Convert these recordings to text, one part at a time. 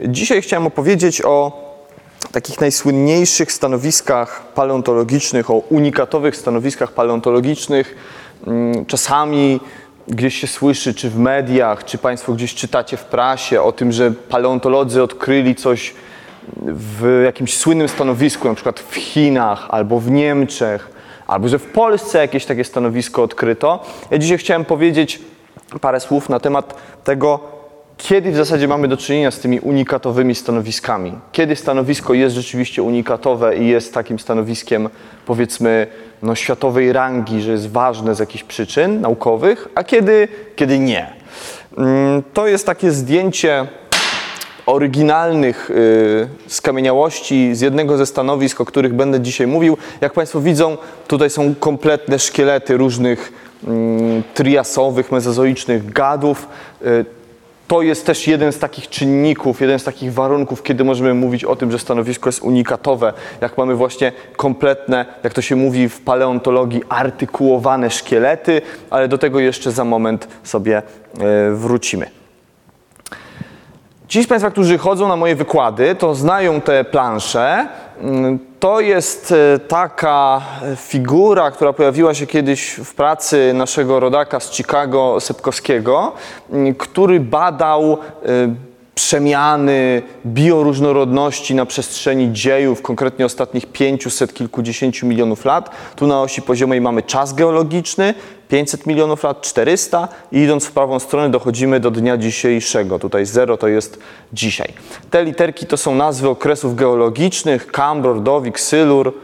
Dzisiaj chciałem opowiedzieć o takich najsłynniejszych stanowiskach paleontologicznych, o unikatowych stanowiskach paleontologicznych. Mm, Czasami gdzieś się słyszy, czy w mediach, czy Państwo gdzieś czytacie w prasie o tym, że paleontolodzy odkryli coś w jakimś słynnym stanowisku, na przykład w Chinach albo w Niemczech, albo że w Polsce jakieś takie stanowisko odkryto. Ja dzisiaj chciałem powiedzieć parę słów na temat tego, kiedy w zasadzie mamy do czynienia z tymi unikatowymi stanowiskami. Kiedy stanowisko jest rzeczywiście unikatowe i jest takim stanowiskiem, powiedzmy, no, światowej rangi, że jest ważne z jakichś przyczyn naukowych, a kiedy, kiedy nie. Mm, To jest takie zdjęcie oryginalnych y, skamieniałości z jednego ze stanowisk, o których będę dzisiaj mówił. Jak Państwo widzą, tutaj są kompletne szkielety różnych mm, triasowych, mezozoicznych gadów. Y, to jest też jeden z takich czynników, jeden z takich warunków, kiedy możemy mówić o tym, że stanowisko jest unikatowe. Jak mamy właśnie kompletne, jak to się mówi w paleontologii, artykułowane szkielety, ale do tego jeszcze za moment sobie y, wrócimy. Ci z Państwa, którzy chodzą na moje wykłady, to znają te plansze. Mm, To jest e, taka figura, która pojawiła się kiedyś w pracy naszego rodaka z Chicago, Sepkowskiego, mm, który badał e, przemiany bioróżnorodności na przestrzeni dziejów, konkretnie ostatnich 500 kilkudziesięciu milionów lat. Tu na osi poziomej mamy czas geologiczny, 500 milionów lat, 400 i idąc w prawą stronę dochodzimy do dnia dzisiejszego. Tutaj 0 to jest dzisiaj. Te literki to są nazwy okresów geologicznych, Kamb, Ordowik, Sylur,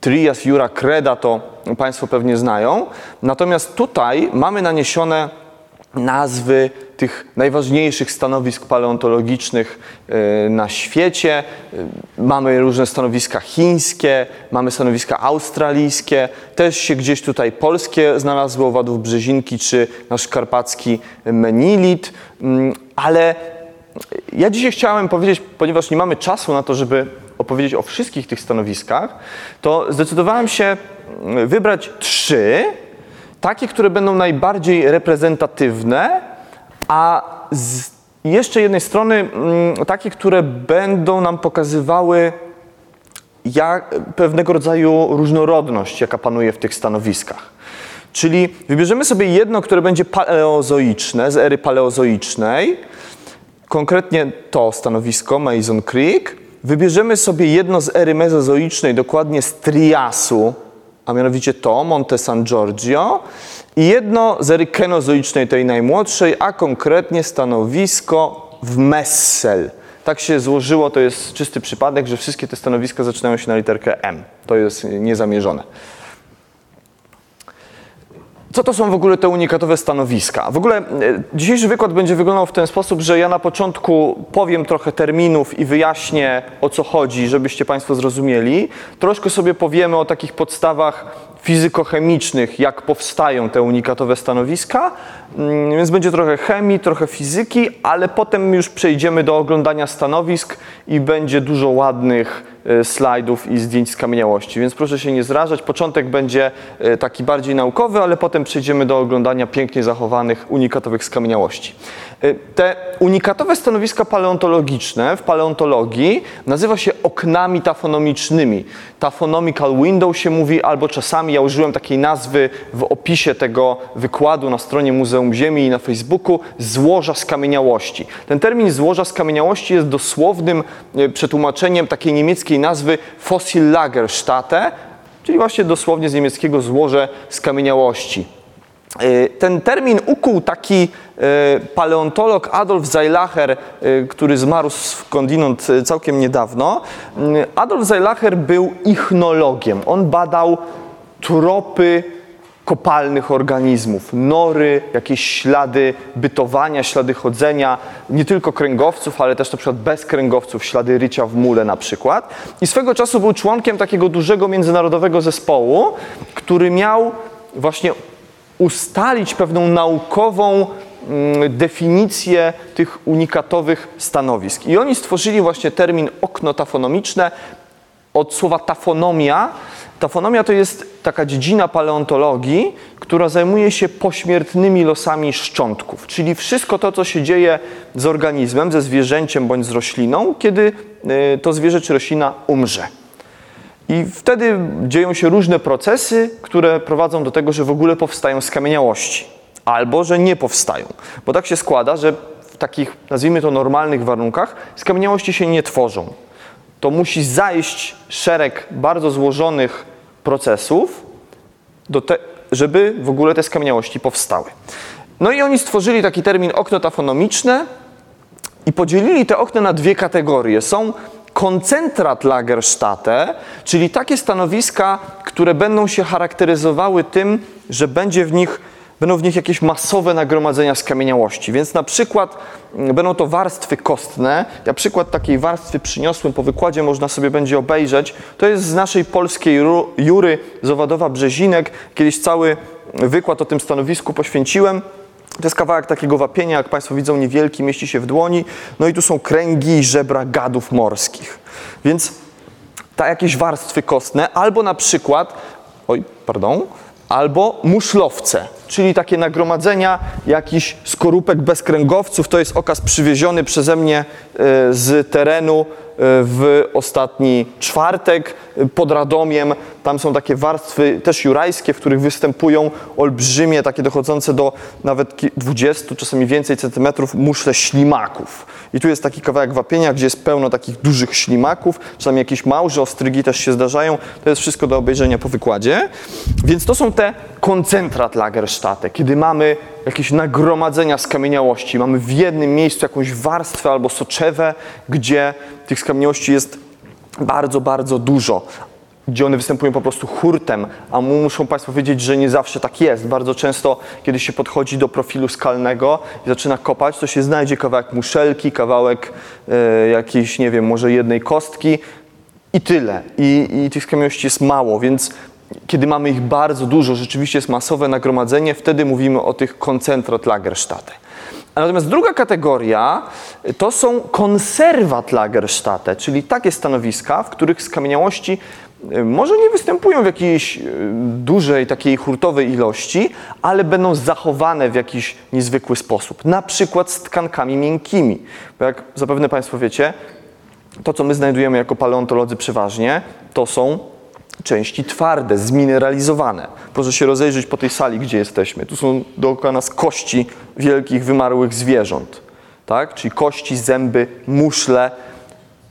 Trias, Jura, Kreda, to Państwo pewnie znają. Natomiast tutaj mamy naniesione nazwy tych najważniejszych stanowisk paleontologicznych y, na świecie. Y, Mamy różne stanowiska chińskie, mamy stanowiska australijskie, też się gdzieś tutaj polskie znalazły, owadów Brzezinki czy nasz karpacki menilit, Mm, ale ja dzisiaj chciałem powiedzieć, ponieważ nie mamy czasu na to, żeby opowiedzieć o wszystkich tych stanowiskach, to zdecydowałem się mm, wybrać trzy, takie, które będą najbardziej reprezentatywne, a z jeszcze jednej strony mm, takie, które będą nam pokazywały jak, pewnego rodzaju różnorodność, jaka panuje w tych stanowiskach. Czyli wybierzemy sobie jedno, które będzie paleozoiczne, z ery paleozoicznej, konkretnie to stanowisko, Mason Creek. Wybierzemy sobie jedno z ery mezozoicznej, dokładnie z Triasu, a mianowicie to, Monte San Giorgio. I jedno z ery kenozoicznej, tej najmłodszej, a konkretnie stanowisko w Messel. Tak się złożyło, to jest czysty przypadek, że wszystkie te stanowiska zaczynają się na literkę M. To jest niezamierzone. Co to są w ogóle te unikatowe stanowiska? W ogóle e, dzisiejszy wykład będzie wyglądał w ten sposób, że ja na początku powiem trochę terminów i wyjaśnię o co chodzi, żebyście Państwo zrozumieli. Troszkę sobie powiemy o takich podstawach fizykochemicznych, jak powstają te unikatowe stanowiska, więc będzie trochę chemii, trochę fizyki, ale potem już przejdziemy do oglądania stanowisk i będzie dużo ładnych e, slajdów i zdjęć skamieniałości, więc proszę się nie zrażać. Początek będzie e, taki bardziej naukowy, ale potem przejdziemy do oglądania pięknie zachowanych unikatowych skamieniałości. E, Te unikatowe stanowiska paleontologiczne w paleontologii nazywa się oknami tafonomicznymi. Tafonomical window się mówi, albo czasami ja użyłem takiej nazwy w opisie tego wykładu na stronie Muzeum Ziemi i na Facebooku złoża skamieniałości. Ten termin złoża skamieniałości jest dosłownym e, przetłumaczeniem takiej niemieckiej nazwy Fossillagerstätte, czyli właśnie dosłownie z niemieckiego złoże skamieniałości. E, Ten termin ukuł taki e, paleontolog Adolf Zeilacher, który zmarł skądinąd całkiem niedawno. Adolf Zeilacher był ichnologiem. On badał tropy kopalnych organizmów, nory, jakieś ślady bytowania, ślady chodzenia, nie tylko kręgowców, ale też na przykład bez kręgowców, ślady rycia w mule na przykład. I swego czasu był członkiem takiego dużego międzynarodowego zespołu, który miał właśnie ustalić pewną naukową mm, definicję tych unikatowych stanowisk. I oni stworzyli właśnie termin okno tafonomiczne. od słowa tafonomia. Tafonomia to jest taka dziedzina paleontologii, która zajmuje się pośmiertnymi losami szczątków, czyli wszystko to, co się dzieje z organizmem, ze zwierzęciem bądź z rośliną, kiedy y, to zwierzę czy roślina umrze. I wtedy dzieją się różne procesy, które prowadzą do tego, że w ogóle powstają skamieniałości, albo że nie powstają. Bo tak się składa, że w takich, nazwijmy to, normalnych warunkach skamieniałości się nie tworzą. To musi zajść szereg bardzo złożonych procesów, te, żeby w ogóle te skamieniałości powstały. No i oni stworzyli taki termin okno tafonomiczne i podzielili te okna na dwie kategorie. Są koncentrat Lagerstätte, czyli takie stanowiska, które będą się charakteryzowały tym, że będzie w nich, będą w nich jakieś masowe nagromadzenia skamieniałości. Więc na przykład mm, będą to warstwy kostne. Ja przykład takiej warstwy przyniosłem, po wykładzie można sobie będzie obejrzeć. To jest z naszej polskiej jury z Owadowa Brzezinek. Kiedyś cały wykład o tym stanowisku poświęciłem. To jest kawałek takiego wapienia, jak Państwo widzą, niewielki, mieści się w dłoni. No i tu są kręgi żebra gadów morskich. Więc ta jakieś warstwy kostne, albo na przykład, oj, pardon, albo muszlowce, czyli takie nagromadzenia jakichś skorupek bezkręgowców. To jest okaz przywieziony przeze mnie e, z terenu w ostatni czwartek pod Radomiem. Tam są takie warstwy też jurajskie, w których występują olbrzymie, takie dochodzące do nawet 20, czasami więcej centymetrów muszle ślimaków. I tu jest taki kawałek wapienia, gdzie jest pełno takich dużych ślimaków, czasami jakieś małże ostrygi też się zdarzają. To jest wszystko do obejrzenia po wykładzie. Więc to są te koncentrat Lagerstätte, kiedy mamy jakieś nagromadzenia skamieniałości. Mamy w jednym miejscu jakąś warstwę albo soczewę, gdzie tych skamieniałości jest bardzo, bardzo dużo gdzie one występują po prostu hurtem, a muszą Państwo wiedzieć, że nie zawsze tak jest. Bardzo często, kiedy się podchodzi do profilu skalnego i zaczyna kopać, to się znajdzie kawałek muszelki, kawałek e, jakiejś, nie wiem, może jednej kostki i tyle. I, i tych skamieniałości jest mało, więc kiedy mamy ich bardzo dużo, rzeczywiście jest masowe nagromadzenie, wtedy mówimy o tych koncentrat Lagerstätte. Natomiast druga kategoria to są konserwat Lagerstätte, czyli takie stanowiska, w których skamieniałości y, może nie występują w jakiejś y, dużej, takiej hurtowej ilości, ale będą zachowane w jakiś niezwykły sposób. Na przykład z tkankami miękkimi. Bo jak zapewne Państwo wiecie, to co my znajdujemy jako paleontolodzy przeważnie, to są części twarde, zmineralizowane. Proszę się rozejrzeć po tej sali, gdzie jesteśmy. Tu są dookoła nas kości wielkich, wymarłych zwierząt. Tak? Czyli kości, zęby, muszle,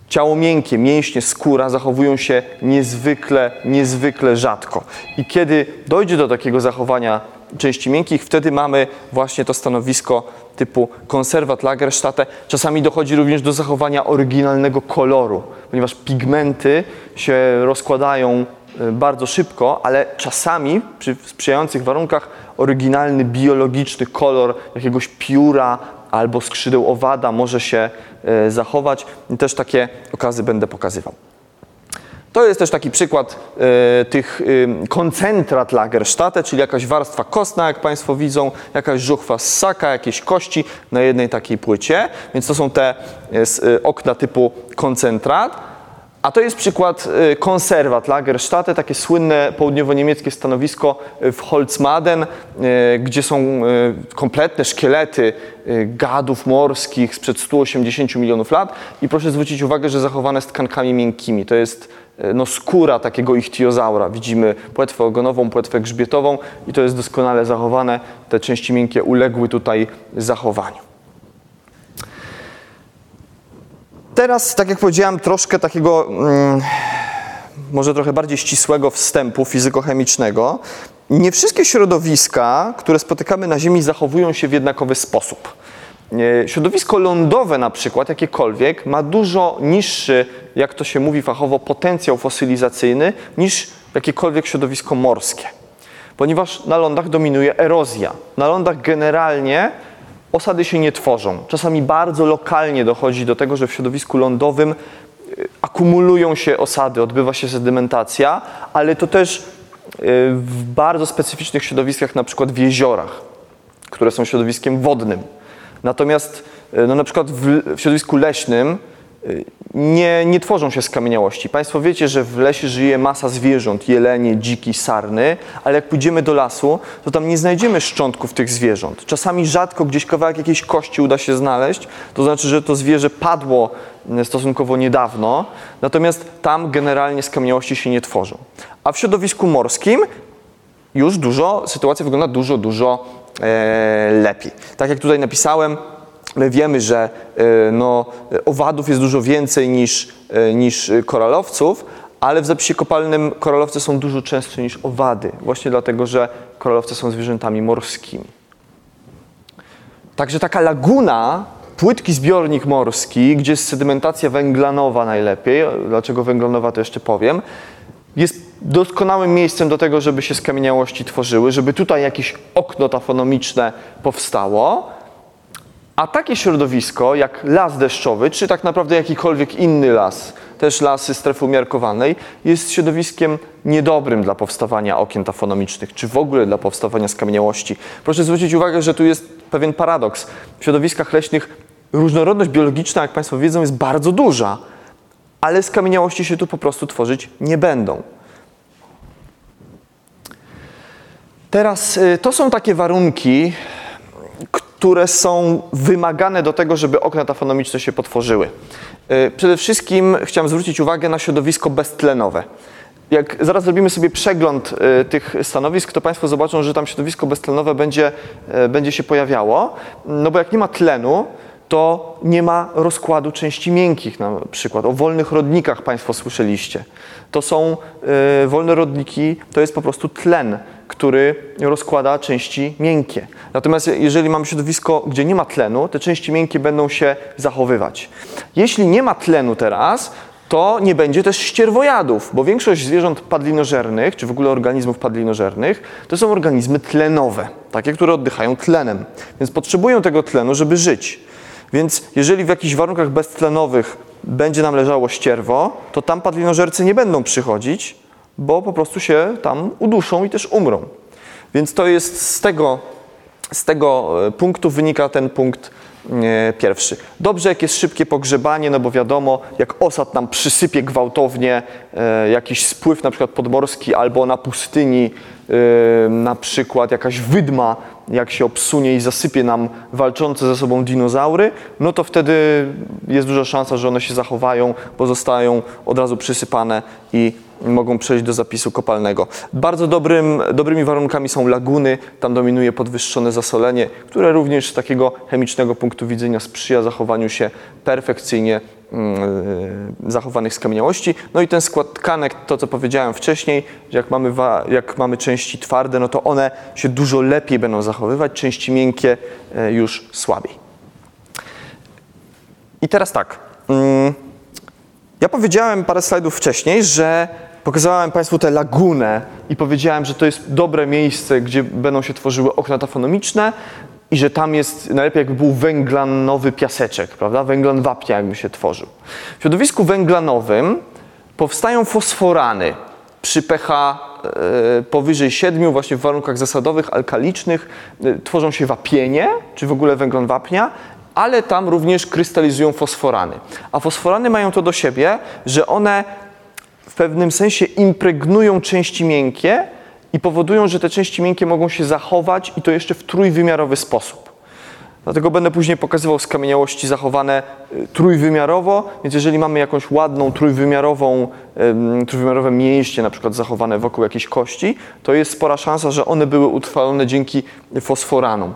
ciało miękkie, mięśnie, skóra zachowują się niezwykle, niezwykle rzadko. I kiedy dojdzie do takiego zachowania części miękkich, wtedy mamy właśnie to stanowisko typu konserwat Lagerstätte. Czasami dochodzi również do zachowania oryginalnego koloru, ponieważ pigmenty się rozkładają y, bardzo szybko, ale czasami przy sprzyjających warunkach oryginalny biologiczny kolor jakiegoś pióra albo skrzydeł owada może się y, zachować. Też takie okazy będę pokazywał. To jest też taki przykład e, tych e, koncentrat Lagerstätte, czyli jakaś warstwa kostna, jak Państwo widzą, jakaś żuchwa z saka, jakieś kości na jednej takiej płycie. Więc to są te e, okna typu koncentrat. A to jest przykład konserwat Lagerstätte, takie słynne południowo-niemieckie stanowisko w Holzmaden, gdzie są kompletne szkielety gadów morskich sprzed 180 milionów lat. I proszę zwrócić uwagę, że zachowane z tkankami miękkimi. To jest no, skóra takiego ichtiozaura. Widzimy płetwę ogonową, płetwę grzbietową i to jest doskonale zachowane. Te części miękkie uległy tutaj zachowaniu. Teraz, tak jak powiedziałem, troszkę takiego, mm, może trochę bardziej ścisłego wstępu fizykochemicznego. Nie wszystkie środowiska, które spotykamy na Ziemi, zachowują się w jednakowy sposób. E, środowisko lądowe na przykład, jakiekolwiek, ma dużo niższy, jak to się mówi fachowo, potencjał fosylizacyjny niż jakiekolwiek środowisko morskie. Ponieważ na lądach dominuje erozja. Na lądach generalnie osady się nie tworzą. Czasami bardzo lokalnie dochodzi do tego, że w środowisku lądowym e, akumulują się osady, odbywa się sedymentacja, ale to też e, w bardzo specyficznych środowiskach, na przykład w jeziorach, które są środowiskiem wodnym. Natomiast e, no na przykład w, środowisku leśnym y, nie, nie tworzą się skamieniałości. Państwo wiecie, że w lesie żyje masa zwierząt, jelenie, dziki, sarny, ale jak pójdziemy do lasu, to tam nie znajdziemy szczątków tych zwierząt. Czasami rzadko gdzieś kawałek jakiejś kości uda się znaleźć, to znaczy, że to zwierzę padło y, stosunkowo niedawno, natomiast tam generalnie skamieniałości się nie tworzą. A w środowisku morskim już dużo, sytuacja wygląda dużo, dużo e, lepiej. Tak jak tutaj napisałem, wiemy, że e, no, owadów jest dużo więcej niż, e, niż koralowców, ale w zapisie kopalnym koralowce są dużo częstsze niż owady, właśnie dlatego, że koralowce są zwierzętami morskimi. Także taka laguna, płytki zbiornik morski, gdzie jest sedymentacja węglanowa najlepiej, dlaczego węglanowa to jeszcze powiem, jest doskonałym miejscem do tego, żeby się skamieniałości tworzyły, żeby tutaj jakieś okno tafonomiczne powstało. A takie środowisko jak las deszczowy, czy tak naprawdę jakikolwiek inny las, też lasy strefy umiarkowanej, jest środowiskiem niedobrym dla powstawania okien tafonomicznych, czy w ogóle dla powstawania skamieniałości. Proszę zwrócić uwagę, że tu jest pewien paradoks. W środowiskach leśnych różnorodność biologiczna, jak Państwo wiedzą, jest bardzo duża ale skamieniałości się tu po prostu tworzyć nie będą. Teraz y, to są takie warunki, które są wymagane do tego, żeby okna tafonomiczne się potworzyły. Y, przede wszystkim chciałem zwrócić uwagę na środowisko beztlenowe. Jak zaraz zrobimy sobie przegląd y, tych stanowisk, to Państwo zobaczą, że tam środowisko beztlenowe będzie, będzie się pojawiało, no bo jak nie ma tlenu, to nie ma rozkładu części miękkich na przykład. O wolnych rodnikach Państwo słyszeliście. To są y, wolne rodniki, to jest po prostu tlen, który rozkłada części miękkie. Natomiast jeżeli mamy środowisko, gdzie nie ma tlenu, te części miękkie będą się zachowywać. Jeśli nie ma tlenu teraz, to nie będzie też ścierwojadów, bo większość zwierząt padlinożernych, czy w ogóle organizmów padlinożernych, to są organizmy tlenowe, takie, które oddychają tlenem, więc potrzebują tego tlenu, żeby żyć. Więc jeżeli w jakichś warunkach beztlenowych będzie nam leżało ścierwo, to tam padlinożercy nie będą przychodzić, bo po prostu się tam uduszą i też umrą. Więc to jest z tego, z tego e, punktu wynika ten punkt e, pierwszy. Dobrze, jak jest szybkie pogrzebanie, no bo wiadomo, jak osad nam przysypie gwałtownie e, jakiś spływ na przykład podmorski albo na pustyni na przykład jakaś wydma jak się obsunie i zasypie nam walczące ze sobą dinozaury, no to wtedy jest duża szansa, że one się zachowają, bo zostają od razu przysypane i mogą przejść do zapisu kopalnego. Bardzo dobrym, dobrymi warunkami są laguny, tam dominuje podwyższone zasolenie, które również z takiego chemicznego punktu widzenia sprzyja zachowaniu się perfekcyjnie mm, zachowanych skamieniałości. No i ten skład tkanek, to co powiedziałem wcześniej, że jak mamy, jak mamy części twarde, no to one się dużo lepiej będą zachowywać, części miękkie e, już słabiej. I teraz tak. Ja powiedziałem parę slajdów wcześniej, że Pokazałem Państwu tę lagunę i powiedziałem, że to jest dobre miejsce, gdzie będą się tworzyły okna tafonomiczne i że tam jest najlepiej jakby był węglanowy piaseczek, prawda? Węglan wapnia jakby się tworzył. W środowisku węglanowym powstają fosforany przy pH e, powyżej 7, właśnie w warunkach zasadowych, alkalicznych, e, tworzą się wapienie, czy w ogóle węglan wapnia, ale tam również krystalizują fosforany. A fosforany mają to do siebie, że one pewnym sensie impregnują części miękkie i powodują, że te części miękkie mogą się zachować i to jeszcze w trójwymiarowy sposób. Dlatego będę później pokazywał skamieniałości zachowane y, trójwymiarowo, więc jeżeli mamy jakąś ładną trójwymiarową, trójwymiarowe mięśnie na przykład zachowane wokół jakiejś kości, to jest spora szansa, że one były utrwalone dzięki fosforanom.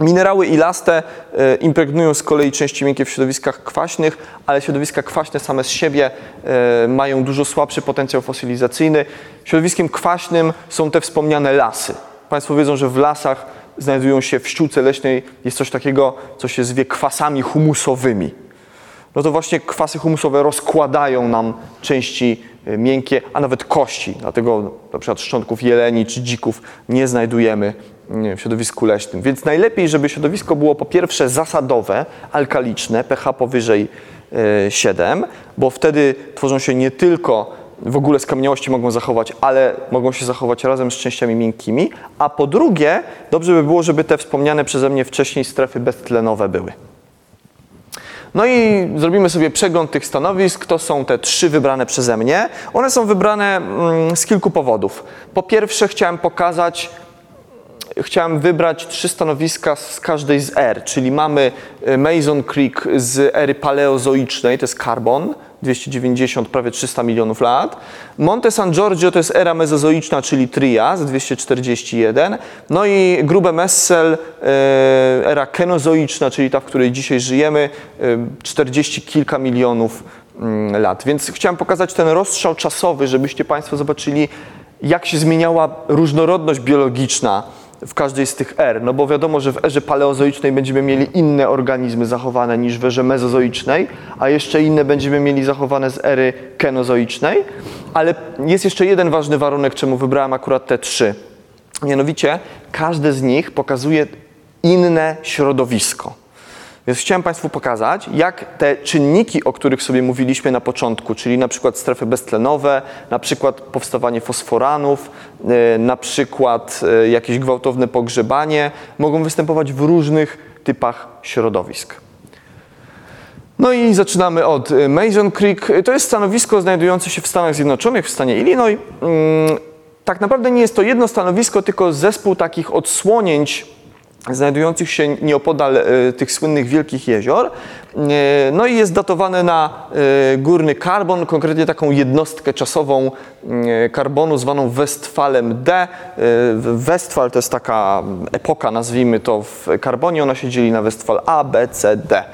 Minerały ilaste e, impregnują z kolei części miękkie w środowiskach kwaśnych, ale środowiska kwaśne same z siebie e, mają dużo słabszy potencjał fosylizacyjny. Środowiskiem kwaśnym są te wspomniane lasy. Państwo wiedzą, że w lasach znajdują się w ściółce leśnej jest coś takiego, co się zwie kwasami humusowymi. No to właśnie kwasy humusowe rozkładają nam części e, miękkie, a nawet kości. Dlatego na przykład szczątków jeleni czy dzików nie znajdujemy w środowisku leśnym. Więc najlepiej, żeby środowisko było po pierwsze zasadowe, alkaliczne, pH powyżej 7, e, bo wtedy tworzą się nie tylko w ogóle skamieniałości mogą zachować, ale mogą się zachować razem z częściami miękkimi, a po drugie, dobrze by było, żeby te wspomniane przeze mnie wcześniej strefy beztlenowe były. No i zrobimy sobie przegląd tych stanowisk. To są te trzy wybrane przeze mnie. One są wybrane mm, z kilku powodów. Po pierwsze, chciałem pokazać, chciałem wybrać trzy stanowiska z każdej z er, czyli mamy e, Mason Creek z ery paleozoicznej, to jest karbon, 290, prawie 300 milionów lat. Monte San Giorgio to jest era mezozoiczna, czyli Trias, 241. No i Grube Messel, e, era kenozoiczna, czyli ta, w której dzisiaj żyjemy, e, 40 kilka milionów mm, lat. Więc chciałem pokazać ten rozstrzał czasowy, żebyście Państwo zobaczyli, jak się zmieniała różnorodność biologiczna w każdej z tych er. No bo wiadomo, że w erze paleozoicznej będziemy mieli inne organizmy zachowane niż w erze mezozoicznej, a jeszcze inne będziemy mieli zachowane z ery kenozoicznej. Ale jest jeszcze jeden ważny warunek, czemu wybrałem akurat te trzy. Mianowicie każde z nich pokazuje inne środowisko. Więc chciałem Państwu pokazać, jak te czynniki, o których sobie mówiliśmy na początku, czyli na przykład strefy beztlenowe, na przykład powstawanie fosforanów, e, na przykład e, jakieś gwałtowne pogrzebanie, mogą występować w różnych typach środowisk. No i zaczynamy od e, Mason Creek. To jest stanowisko znajdujące się w Stanach Zjednoczonych, w stanie Illinois. Mm, tak naprawdę nie jest to jedno stanowisko, tylko zespół takich odsłonięć znajdujących się nieopodal e, tych słynnych wielkich jezior. E, no i jest datowane na e, górny karbon, konkretnie taką jednostkę czasową karbonu zwaną Westfalem D. Westfal to jest taka epoka, nazwijmy to w karbonie, ona się dzieli na Westfal A, B, C, D.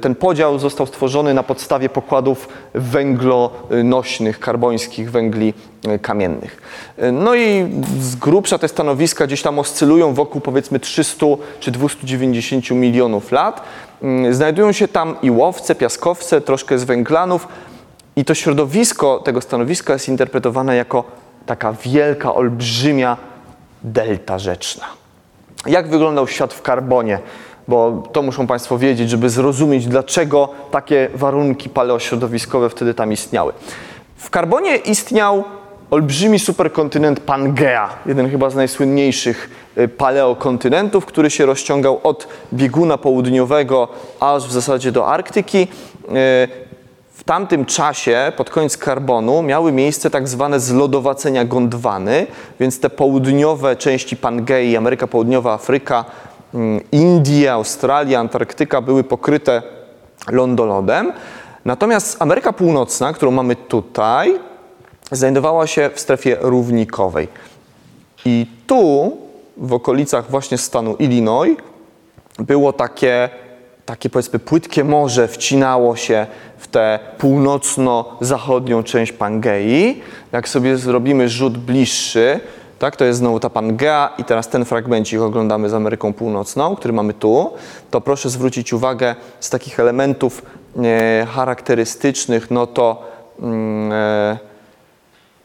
Ten podział został stworzony na podstawie pokładów węglonośnych, karbońskich węgli kamiennych. No i z grubsza te stanowiska gdzieś tam oscylują wokół powiedzmy 300 czy 290 milionów lat. Mm, znajdują się tam i łowce, piaskowce, troszkę z węglanów i to środowisko tego stanowiska jest interpretowane jako taka wielka, olbrzymia delta rzeczna. Jak wyglądał świat w karbonie? Bo to muszą Państwo wiedzieć, żeby zrozumieć, dlaczego takie warunki paleośrodowiskowe wtedy tam istniały. W karbonie istniał olbrzymi superkontynent Pangea, jeden chyba z najsłynniejszych y, paleokontynentów, który się rozciągał od bieguna południowego aż w zasadzie do Arktyki. Y, w tamtym czasie, pod koniec karbonu, miały miejsce tak zwane zlodowacenia Gondwany, więc te południowe części Pangei, Ameryka Południowa, Afryka, mm, Indie, Australia, Antarktyka były pokryte lądolodem. Natomiast Ameryka Północna, którą mamy tutaj, znajdowała się w strefie równikowej. I tu, w okolicach właśnie stanu Illinois, było takie, takie powiedzmy płytkie morze, wcinało się w tę północno-zachodnią część Pangei. Jak sobie zrobimy rzut bliższy, tak, to jest znowu ta Pangea i teraz ten fragmencik oglądamy z Ameryką Północną, który mamy tu, to proszę zwrócić uwagę z takich elementów e, charakterystycznych, no to mm, e,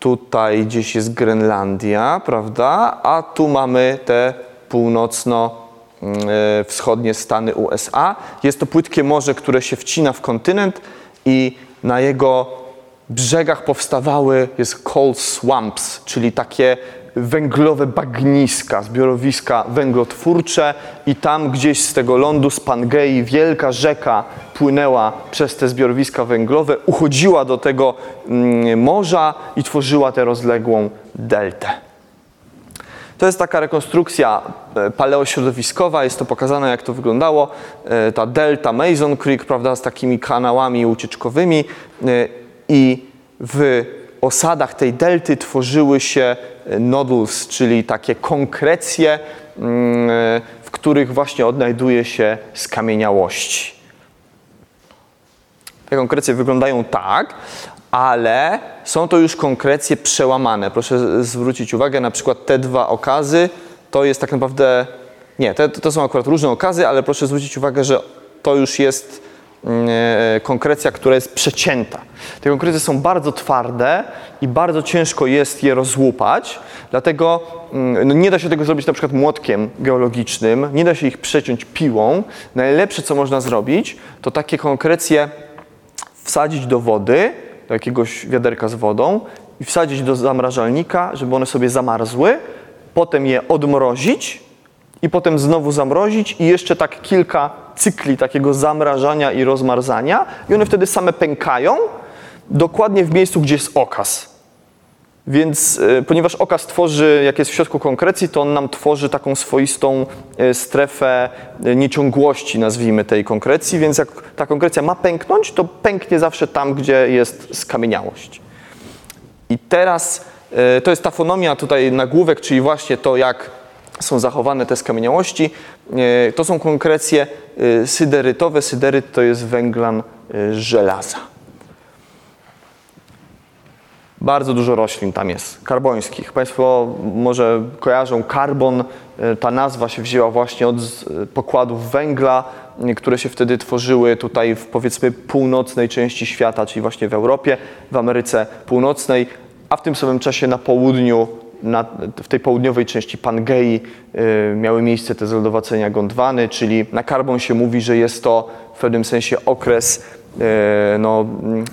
tutaj gdzieś jest Grenlandia, prawda? A tu mamy te północno-wschodnie mm, e, Stany USA. Jest to płytkie morze, które się wcina w kontynent i na jego brzegach powstawały jest coal swamps, czyli takie węglowe bagniska, zbiorowiska węglotwórcze i tam gdzieś z tego lądu, z Pangei, wielka rzeka płynęła przez te zbiorowiska węglowe, uchodziła do tego mm, morza i tworzyła tę rozległą deltę. To jest taka rekonstrukcja e, paleośrodowiskowa, jest to pokazane jak to wyglądało. E, ta delta Mason Creek, prawda, z takimi kanałami ucieczkowymi e, i w osadach tej delty tworzyły się e, nodules, czyli takie konkrecje, mm, e, w których właśnie odnajduje się skamieniałości. Te konkrecje wyglądają tak, ale są to już konkrecje przełamane. Proszę zwrócić uwagę, na przykład te dwa okazy to jest tak naprawdę. Nie, to, to są akurat różne okazy, ale proszę zwrócić uwagę, że to już jest konkrecja, która jest przecięta. Te konkrecje są bardzo twarde i bardzo ciężko jest je rozłupać, dlatego mm, no nie da się tego zrobić na przykład młotkiem geologicznym, nie da się ich przeciąć piłą. Najlepsze, co można zrobić, to takie konkrecje wsadzić do wody, do jakiegoś wiaderka z wodą i wsadzić do zamrażalnika, żeby one sobie zamarzły, potem je odmrozić i potem znowu zamrozić i jeszcze tak kilka cykli takiego zamrażania i rozmarzania i one wtedy same pękają dokładnie w miejscu, gdzie jest okaz. Więc e, ponieważ okaz tworzy, jak jest w środku konkrecji, to on nam tworzy taką swoistą e, strefę e, nieciągłości, nazwijmy tej konkrecji, więc jak ta konkrecja ma pęknąć, to pęknie zawsze tam, gdzie jest skamieniałość. I teraz to jest tafonomia tutaj nagłówek, czyli właśnie to, jak są zachowane te skamieniałości. To są konkrecje syderytowe. Syderyt to jest węglan żelaza. Bardzo dużo roślin tam jest, karbońskich. Państwo może kojarzą karbon, e, ta nazwa się wzięła właśnie od e, pokładów węgla, e, które się wtedy tworzyły tutaj w powiedzmy północnej części świata, czyli właśnie w Europie, w Ameryce Północnej, a w tym samym czasie na południu, na, w tej południowej części Pangei y, miały miejsce te zlodowacenia Gondwany, czyli na karbon się mówi, że jest to w pewnym sensie okres E, no,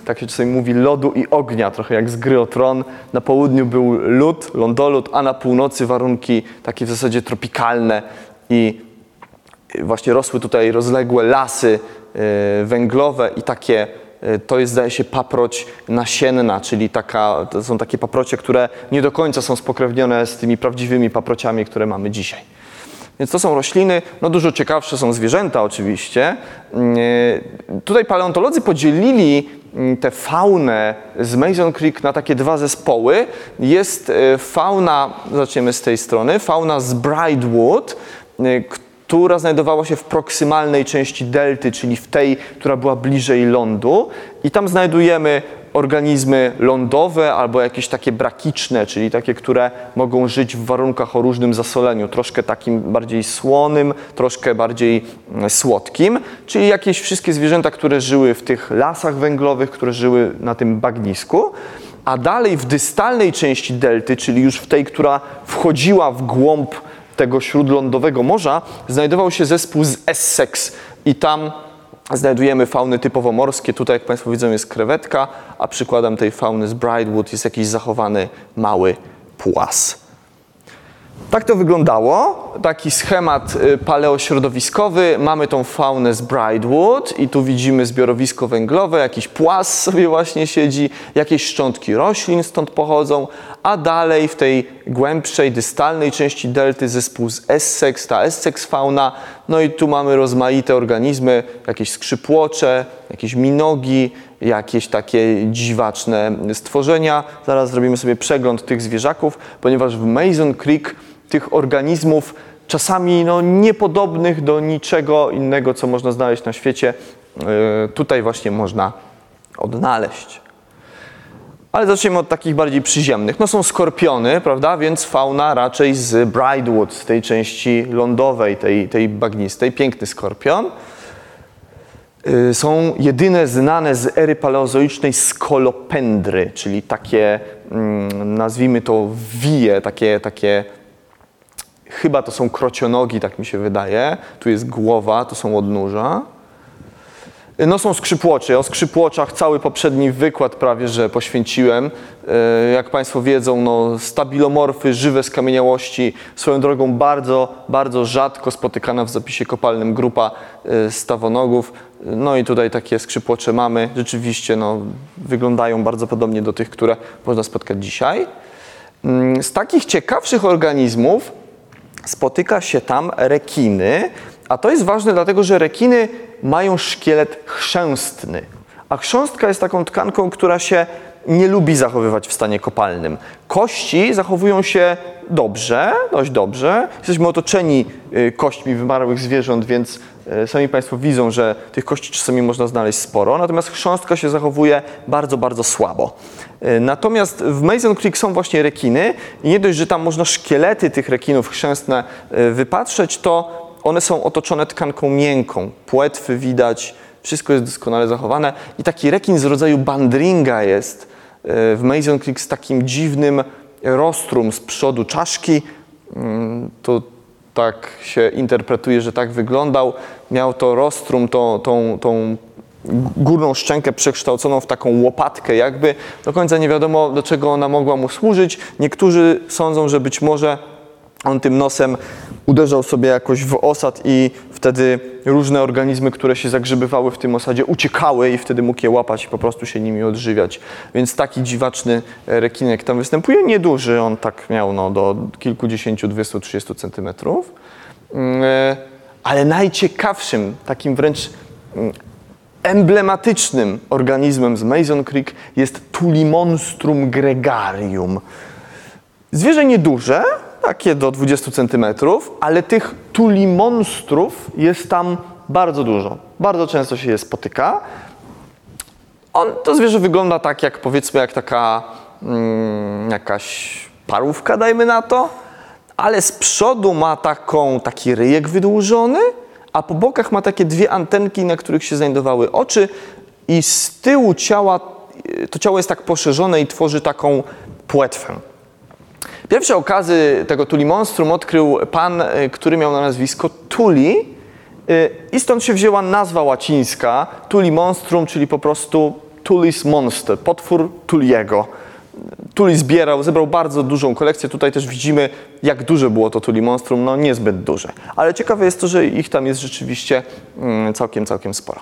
tak się czasami mówi, lodu i ognia, trochę jak z gry o tron. Na południu był lód, lądolód, a na północy warunki takie w zasadzie tropikalne i właśnie rosły tutaj rozległe lasy e, węglowe i takie, to jest zdaje się paproć nasienna, czyli taka, to są takie paprocie, które nie do końca są spokrewnione z tymi prawdziwymi paprociami, które mamy dzisiaj. Więc to są rośliny, no dużo ciekawsze są zwierzęta oczywiście. Mm, e, tutaj paleontolodzy podzielili mm, tę faunę z Mason Creek na takie dwa zespoły. Jest e, fauna, zaczniemy z tej strony, fauna z Bridewood, e, która znajdowała się w proksymalnej części delty, czyli w tej, która była bliżej lądu. I tam znajdujemy organizmy lądowe albo jakieś takie brakiczne, czyli takie, które mogą żyć w warunkach o różnym zasoleniu, troszkę takim bardziej słonym, troszkę bardziej mm, słodkim, czyli jakieś wszystkie zwierzęta, które żyły w tych lasach węglowych, które żyły na tym bagnisku. A dalej w dystalnej części delty, czyli już w tej, która wchodziła w głąb tego śródlądowego morza, znajdował się zespół z Essex i tam znajdujemy fauny typowo morskie. Tutaj, jak Państwo widzą, jest krewetka, a przykładem tej fauny z Bridewood jest jakiś zachowany mały płas. Tak to wyglądało. Taki schemat y, paleośrodowiskowy. Mamy tą faunę z Bridewood i tu widzimy zbiorowisko węglowe, jakiś płas sobie właśnie siedzi, jakieś szczątki roślin stąd pochodzą, a dalej w tej głębszej, dystalnej części delty zespół z Essex, ta Essex fauna. No i tu mamy rozmaite organizmy, jakieś skrzypłocze, jakieś minogi, jakieś takie dziwaczne stworzenia. Zaraz zrobimy sobie przegląd tych zwierzaków, ponieważ w Mason Creek tych organizmów, czasami no, niepodobnych do niczego innego, co można znaleźć na świecie, e, tutaj właśnie można odnaleźć. Ale zacznijmy od takich bardziej przyziemnych. No są skorpiony, prawda, więc fauna raczej z Bridewood, z tej części lądowej, tej, tej bagnistej. Piękny skorpion. E, są jedyne znane z ery paleozoicznej skolopendry, czyli takie, mm, nazwijmy to wije, takie, takie Chyba to są krocionogi, tak mi się wydaje. Tu jest głowa, tu są odnóża. No są skrzypłocze. O skrzypłoczach cały poprzedni wykład prawie, że poświęciłem. E, jak Państwo wiedzą, no, stabilomorfy, żywe skamieniałości, swoją drogą bardzo, bardzo rzadko spotykana w zapisie kopalnym grupa e, stawonogów. No i tutaj takie skrzypłocze mamy. Rzeczywiście no, wyglądają bardzo podobnie do tych, które można spotkać dzisiaj. Mm, z takich ciekawszych organizmów spotyka się tam rekiny, a to jest ważne dlatego, że rekiny mają szkielet chrzęstny, a chrząstka jest taką tkanką, która się nie lubi zachowywać w stanie kopalnym. Kości zachowują się dobrze, dość dobrze. Jesteśmy otoczeni y, kośćmi wymarłych zwierząt, więc y, sami Państwo widzą, że tych kości czasami można znaleźć sporo, natomiast chrząstka się zachowuje bardzo, bardzo słabo. Y, natomiast w Mason Creek są właśnie rekiny i nie dość, że tam można szkielety tych rekinów chrzęstne wypatrzeć, to one są otoczone tkanką miękką. Płetwy widać, wszystko jest doskonale zachowane. I taki rekin z rodzaju bandringa jest w Mason Creek z takim dziwnym rostrum z przodu czaszki. Mm, to tak się interpretuje, że tak wyglądał. Miał to rostrum, tą, tą, tą górną szczękę przekształconą w taką łopatkę jakby. Do końca nie wiadomo, do czego ona mogła mu służyć. Niektórzy sądzą, że być może On tym nosem uderzał sobie jakoś w osad i wtedy różne organizmy, które się zagrzebywały w tym osadzie, uciekały i wtedy mógł je łapać i po prostu się nimi odżywiać. Więc taki dziwaczny rekinek tam występuje. Nieduży, on tak miał no, do kilkudziesięciu, 230 centymetrów. Mm, e, Ale najciekawszym, takim wręcz mm, emblematycznym organizmem z Mason Creek jest Tulimonstrum gregarium. Zwierzę nieduże, takie do 20 cm, ale tych tulimonstrów jest tam bardzo dużo. Bardzo często się je spotyka. On, to zwierzę wygląda tak jak powiedzmy jak taka mm, jakaś parówka, dajmy na to, ale z przodu ma taką, taki ryjek wydłużony, a po bokach ma takie dwie antenki, na których się znajdowały oczy i z tyłu ciała, to ciało jest tak poszerzone i tworzy taką płetwę. Pierwsze okazy tego Tuli Monstrum odkrył pan, y, który miał na nazwisko Tuli y, i stąd się wzięła nazwa łacińska Tuli Monstrum, czyli po prostu Tulis Monster, potwór Tuliego. Tuli zbierał, zebrał bardzo dużą kolekcję. Tutaj też widzimy, jak duże było to Tuli Monstrum. No niezbyt duże. Ale ciekawe jest to, że ich tam jest rzeczywiście mm, całkiem, całkiem sporo.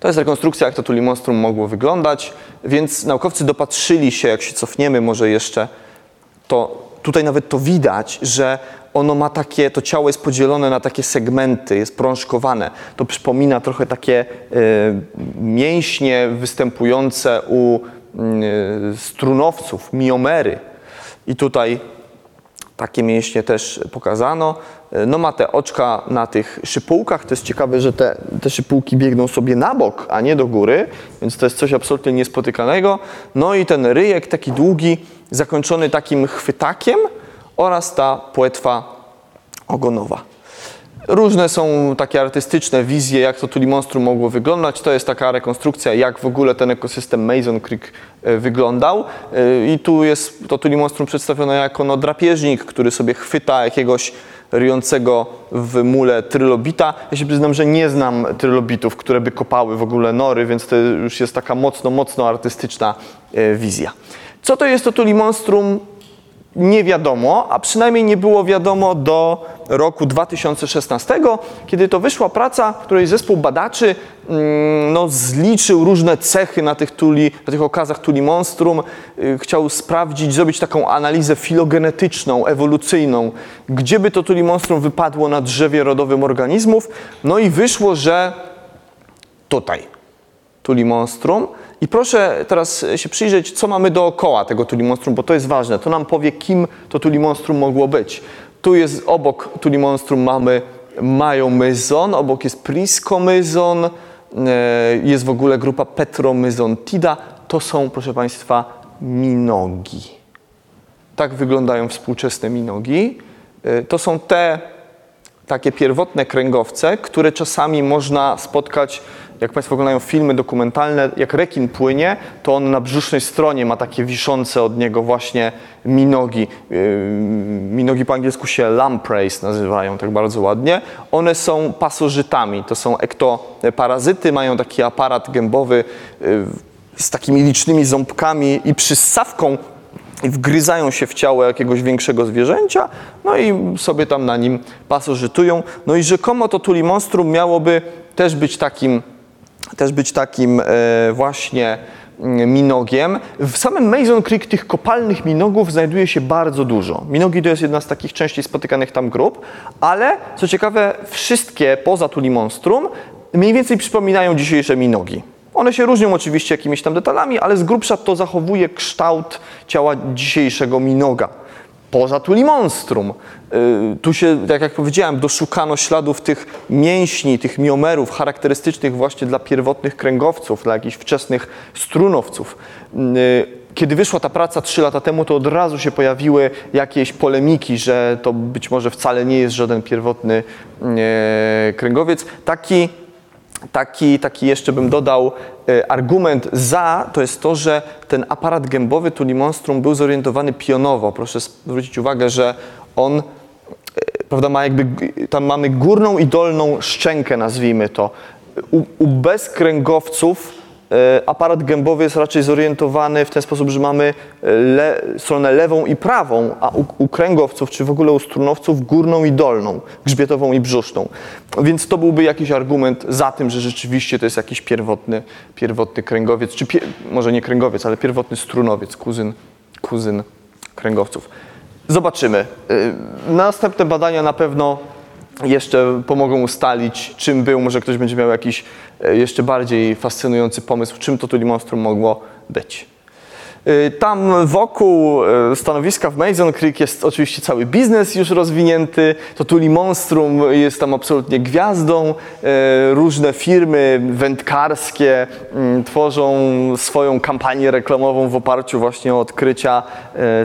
To jest rekonstrukcja, jak to Tuli Monstrum mogło wyglądać, więc naukowcy dopatrzyli się, jak się cofniemy może jeszcze, to tutaj nawet to widać, że ono ma takie, to ciało jest podzielone na takie segmenty, jest prążkowane. To przypomina trochę takie y, mięśnie występujące u y, strunowców, miomery. I tutaj takie mięśnie też pokazano. No ma te oczka na tych szypułkach. To jest ciekawe, że te, te szypułki biegną sobie na bok, a nie do góry, więc to jest coś absolutnie niespotykanego. No i ten ryjek taki długi, zakończony takim chwytakiem oraz ta płetwa ogonowa. Różne są takie artystyczne wizje, jak to Tuli Monstrum mogło wyglądać. To jest taka rekonstrukcja, jak w ogóle ten ekosystem Mason Creek e, wyglądał. E, I tu jest to Tuli Monstrum przedstawione jako no, drapieżnik, który sobie chwyta jakiegoś ryjącego w mule trylobita. Ja się przyznam, że nie znam trylobitów, które by kopały w ogóle nory, więc to już jest taka mocno, mocno artystyczna e, wizja. Co to jest to Tuli Monstrum? nie wiadomo, a przynajmniej nie było wiadomo do roku 2016, kiedy to wyszła praca, w której zespół badaczy mm, no, zliczył różne cechy na tych, tuli, na tych okazach tuli monstrum. Y, chciał sprawdzić, zrobić taką analizę filogenetyczną, ewolucyjną, gdzie by to tuli monstrum wypadło na drzewie rodowym organizmów. No i wyszło, że tutaj tuli monstrum. I proszę teraz się przyjrzeć, co mamy dookoła tego tulimonstrum, bo to jest ważne. To nam powie, kim to tulimonstrum mogło być. Tu jest obok tulimonstrum mamy majomyzon, obok jest priskomyzon, e, jest w ogóle grupa petromyzontida. To są, proszę Państwa, minogi. Tak wyglądają współczesne minogi. E, to są te takie pierwotne kręgowce, które czasami można spotkać jak Państwo oglądają filmy dokumentalne, jak rekin płynie, to on na brzusznej stronie ma takie wiszące od niego właśnie minogi. Yy, minogi po angielsku się lampreys nazywają tak bardzo ładnie. One są pasożytami, to są ektoparazyty, mają taki aparat gębowy yy, z takimi licznymi ząbkami i przyssawką i wgryzają się w ciało jakiegoś większego zwierzęcia, no i sobie tam na nim pasożytują. No i rzekomo to tuli monstrum miałoby też być takim też być takim e, właśnie mm, minogiem. W samym Mason Creek tych kopalnych minogów znajduje się bardzo dużo. Minogi to jest jedna z takich częściej spotykanych tam grup, ale co ciekawe, wszystkie poza Tuli Monstrum mniej więcej przypominają dzisiejsze minogi. One się różnią oczywiście jakimiś tam detalami, ale z grubsza to zachowuje kształt ciała dzisiejszego minoga poza tuli monstrum. Y, tu się, tak jak powiedziałem, doszukano śladów tych mięśni, tych miomerów charakterystycznych właśnie dla pierwotnych kręgowców, dla jakichś wczesnych strunowców. Y, kiedy wyszła ta praca trzy lata temu, to od razu się pojawiły jakieś polemiki, że to być może wcale nie jest żaden pierwotny y, kręgowiec. Taki Taki, taki jeszcze bym dodał e, argument za, to jest to, że ten aparat gębowy Tuli Monstrum był zorientowany pionowo. Proszę zwrócić uwagę, że on, e, prawda, ma jakby, tam mamy górną i dolną szczękę, nazwijmy to. U, u bezkręgowców Aparat gębowy jest raczej zorientowany w ten sposób, że mamy le, stronę lewą i prawą, a u, u kręgowców, czy w ogóle u strunowców górną i dolną, grzbietową i brzuszną. Więc to byłby jakiś argument za tym, że rzeczywiście to jest jakiś pierwotny, pierwotny kręgowiec, czy może nie kręgowiec, ale pierwotny strunowiec, kuzyn, kuzyn kręgowców. Zobaczymy. Y, Następne badania na pewno jeszcze pomogą ustalić, czym był. Może ktoś będzie miał jakiś e, jeszcze bardziej fascynujący pomysł, czym to Tuli Monstrum mogło być. Y, Tam wokół e, stanowiska w Mason Creek jest oczywiście cały biznes już rozwinięty. To Tuli Monstrum jest tam absolutnie gwiazdą. E, Różne firmy wędkarskie mm, tworzą swoją kampanię reklamową w oparciu właśnie o odkrycia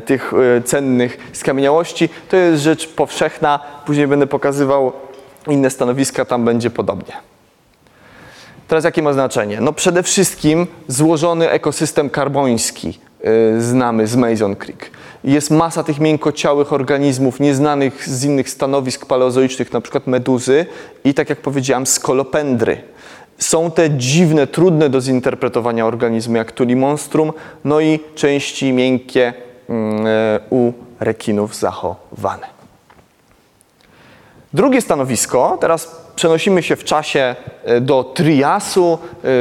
tych cennych skamieniałości. To jest rzecz powszechna. Później będę pokazywał inne stanowiska, tam będzie podobnie. Teraz jakie ma znaczenie? No przede wszystkim złożony ekosystem karboński y, znamy z Mason Creek. Jest masa tych miękkociałych organizmów nieznanych z innych stanowisk paleozoicznych, na przykład meduzy i tak jak powiedziałem skolopendry. Są te dziwne, trudne do zinterpretowania organizmy jak tuli monstrum, no i części miękkie mm, e, u rekinów zachowane. Drugie stanowisko, teraz przenosimy się w czasie e, do Triasu,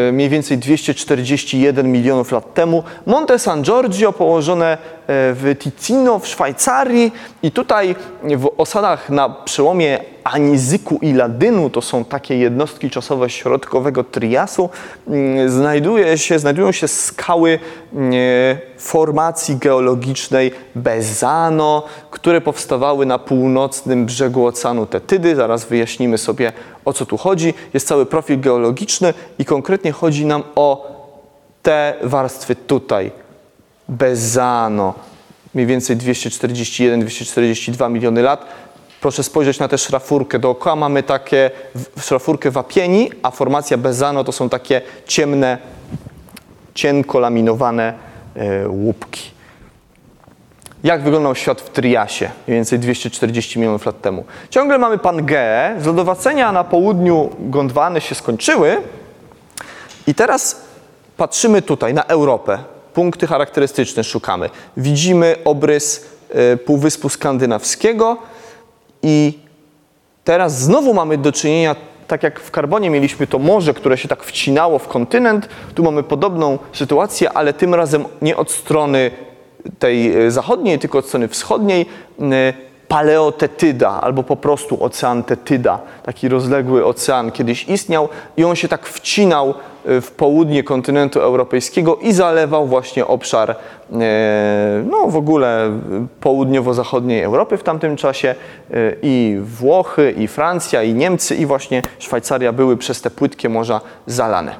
e, mniej więcej 241 milionów lat temu. Monte San Giorgio położone w Ticino w Szwajcarii i tutaj w osadach na przełomie Anizyku i Ladynu, to są takie jednostki czasowe środkowego Triasu, mm, znajduje się, znajdują się skały mm, formacji geologicznej Bezano, które powstawały na północnym brzegu Oceanu Tetydy. Zaraz wyjaśnimy sobie o co tu chodzi. Jest cały profil geologiczny i konkretnie chodzi nam o te warstwy tutaj. Bezano, mniej więcej 241-242 miliony lat. Proszę spojrzeć na tę szrafurkę. Dookoła mamy takie szrafurkę wapieni, a formacja Bezano to są takie ciemne, cienko laminowane e, łupki. Jak wyglądał świat w Triasie, mniej więcej 240 milionów lat temu? Ciągle mamy Pangeę. Zlodowacenia na południu Gondwany się skończyły. I teraz patrzymy tutaj na Europę. Punkty charakterystyczne szukamy. Widzimy obrys e, Półwyspu Skandynawskiego i teraz znowu mamy do czynienia, tak jak w Karbonie mieliśmy to morze, które się tak wcinało w kontynent, tu mamy podobną sytuację, ale tym razem nie od strony tej e, zachodniej, tylko od strony wschodniej. e, Paleotetyda, albo po prostu ocean Tetyda, taki rozległy ocean kiedyś istniał i on się tak wcinał w południe kontynentu europejskiego i zalewał właśnie obszar, e, no w ogóle południowo-zachodniej Europy w tamtym czasie e, i Włochy, i Francja, i Niemcy, i właśnie Szwajcaria były przez te płytkie morza zalane.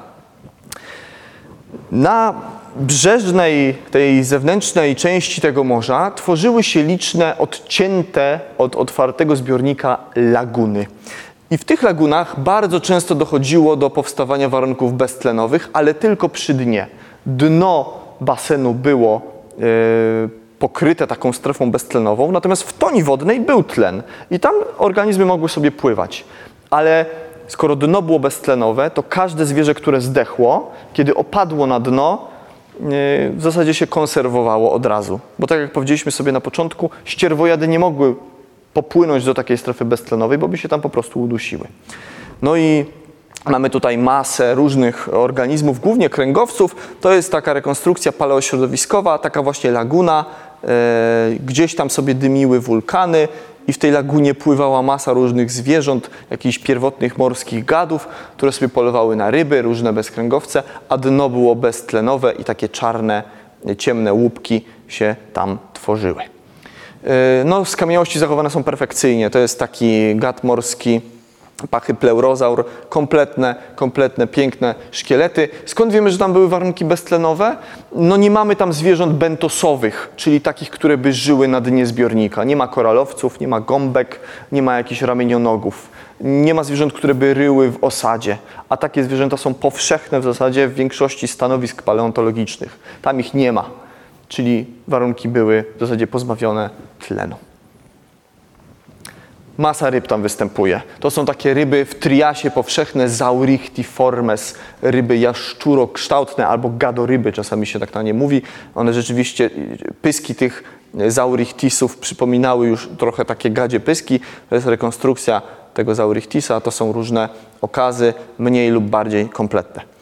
Na brzeżnej, tej zewnętrznej części tego morza tworzyły się liczne odcięte od otwartego zbiornika laguny. I w tych lagunach bardzo często dochodziło do powstawania warunków beztlenowych, ale tylko przy dnie. Dno basenu było e, pokryte taką strefą beztlenową, natomiast w toni wodnej był tlen i tam organizmy mogły sobie pływać. Ale skoro dno było beztlenowe, to każde zwierzę, które zdechło, kiedy opadło na dno, yy, w zasadzie się konserwowało od razu. Bo tak jak powiedzieliśmy sobie na początku, ścierwojady nie mogły popłynąć do takiej strefy beztlenowej, bo by się tam po prostu udusiły. No i mamy tutaj masę różnych organizmów, głównie kręgowców. To jest taka rekonstrukcja paleośrodowiskowa, taka właśnie laguna. e, gdzieś tam sobie dymiły wulkany i w tej lagunie pływała masa różnych zwierząt, jakichś pierwotnych morskich gadów, które sobie polowały na ryby, różne bezkręgowce, a dno było beztlenowe i takie czarne, ciemne łupki się tam tworzyły. Yy, No, skamieniałości zachowane są perfekcyjnie. To jest taki gad morski, pachypleurozaur, kompletne, kompletne, piękne szkielety. Skąd wiemy, że tam były warunki beztlenowe? No nie mamy tam zwierząt bentosowych, czyli takich, które by żyły na dnie zbiornika. Nie ma koralowców, nie ma gąbek, nie ma jakichś ramienionogów. Nie ma zwierząt, które by ryły w osadzie, a takie zwierzęta są powszechne w zasadzie w większości stanowisk paleontologicznych. Tam ich nie ma, czyli warunki były w zasadzie pozbawione tlenu. Masa ryb tam występuje. To są takie ryby w triasie powszechne Zaurichtiformes, ryby jaszczurokształtne albo gadoryby, czasami się tak na nie mówi. One rzeczywiście, pyski tych Zaurichtisów przypominały już trochę takie gadzie pyski. To jest rekonstrukcja tego Zaurichtisa, to są różne okazy, mniej lub bardziej kompletne.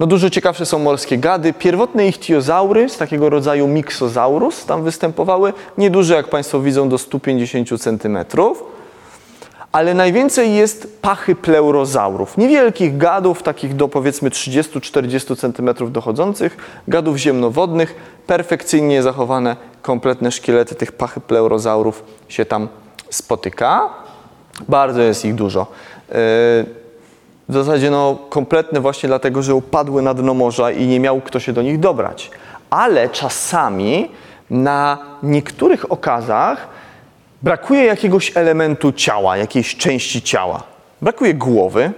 No dużo ciekawsze są morskie gady. Pierwotne ichtiozaury z takiego rodzaju Mixosaurus tam występowały. Nieduże, jak Państwo widzą, do 150 centymetrów ale najwięcej jest pachy pleurozaurów. Niewielkich gadów, takich do powiedzmy 30-40 cm dochodzących, gadów ziemnowodnych, perfekcyjnie zachowane, kompletne szkielety tych pachy pleurozaurów się tam spotyka. Bardzo jest ich dużo. Yy, w zasadzie no, kompletne właśnie dlatego, że upadły na dno morza i nie miał kto się do nich dobrać. Ale czasami na niektórych okazach brakuje jakiegoś elementu ciała, jakiejś części ciała. Brakuje głowy,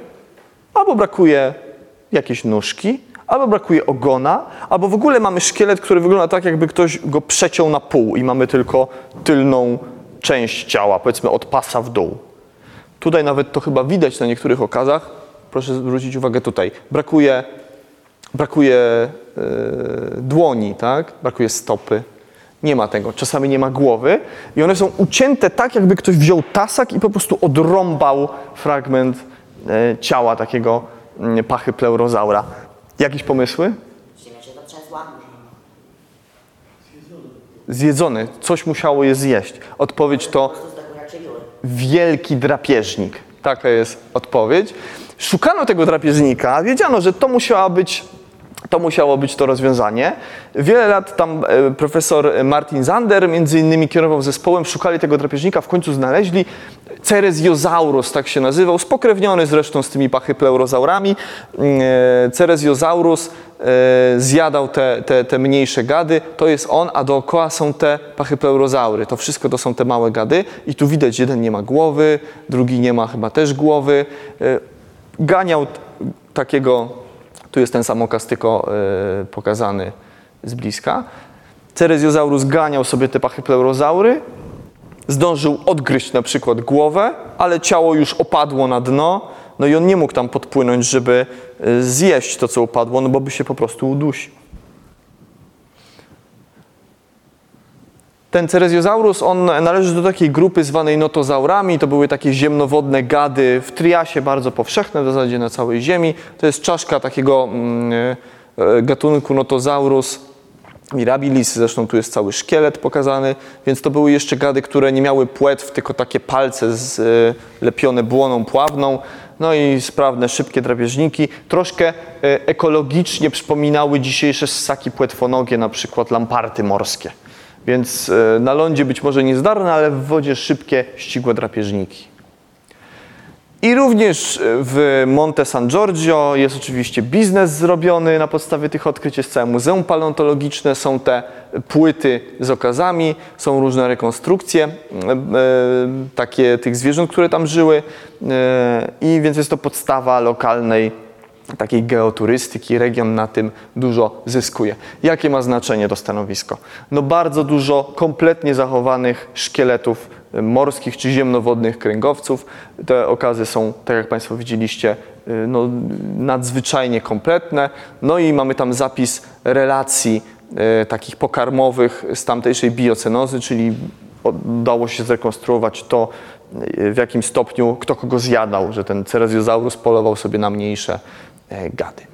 albo brakuje jakiejś nóżki, albo brakuje ogona, albo w ogóle mamy szkielet, który wygląda tak, jakby ktoś go przeciął na pół i mamy tylko tylną część ciała, powiedzmy od pasa w dół. Tutaj nawet to chyba widać na niektórych okazach. Proszę zwrócić uwagę tutaj. Brakuje, brakuje yy, dłoni, tak? brakuje stopy, nie ma tego. Czasami nie ma głowy i one są ucięte tak, jakby ktoś wziął tasak i po prostu odrąbał fragment e, ciała takiego mm, pachy pleurozaura. Jakieś pomysły? Zjedzony. Coś musiało je zjeść. Odpowiedź to wielki drapieżnik. Taka jest odpowiedź. Szukano tego drapieżnika, wiedziano, że to musiała być to musiało być to rozwiązanie. Wiele lat tam e, profesor Martin Zander między innymi kierował zespołem, szukali tego drapieżnika, w końcu znaleźli. Ceresiosaurus tak się nazywał, spokrewniony zresztą z tymi pachypleurozaurami. Mm, e, Ceresiosaurus e, zjadał te, te, te mniejsze gady, to jest on, a dookoła są te pachypleurozaury. To wszystko to są te małe gady i tu widać, jeden nie ma głowy, drugi nie ma chyba też głowy. Ganiał takiego tu jest ten sam okaz, tylko yy, pokazany z bliska. Ceresiosaurus ganiał sobie te pachypleurozaury, zdążył odgryźć na przykład głowę, ale ciało już opadło na dno, no i on nie mógł tam podpłynąć, żeby e, zjeść to, co upadło, no bo by się po prostu udusił. Ten Ceresiosaurus, on należy do takiej grupy zwanej notozaurami. To były takie ziemnowodne gady w triasie, bardzo powszechne w zasadzie na całej Ziemi. To jest czaszka takiego mm, e, gatunku Notosaurus mirabilis, zresztą tu jest cały szkielet pokazany, więc to były jeszcze gady, które nie miały płetw, tylko takie palce zlepione błoną pławną, no i sprawne, szybkie drapieżniki. Troszkę e, ekologicznie przypominały dzisiejsze ssaki płetwonogie, na przykład lamparty morskie. Więc e, na lądzie być może niezdarne, ale w wodzie szybkie, ścisłe drapieżniki. I również e, w Monte San Giorgio jest oczywiście biznes zrobiony na podstawie tych odkryć. Jest całe muzeum paleontologiczne, są te płyty z okazami, są różne rekonstrukcje e, takie tych zwierząt, które tam żyły. I więc jest to podstawa lokalnej takiej geoturystyki, region na tym dużo zyskuje. Jakie ma znaczenie to stanowisko? No bardzo dużo kompletnie zachowanych szkieletów y, morskich czy ziemnowodnych kręgowców. Te okazy są, tak jak Państwo widzieliście, y, no, nadzwyczajnie kompletne. No i mamy tam zapis relacji e, takich pokarmowych z tamtejszej biocenozy, czyli udało się zrekonstruować to, w jakim stopniu kto kogo zjadał, że ten Ceresiosaurus polował sobie na mniejsze gady.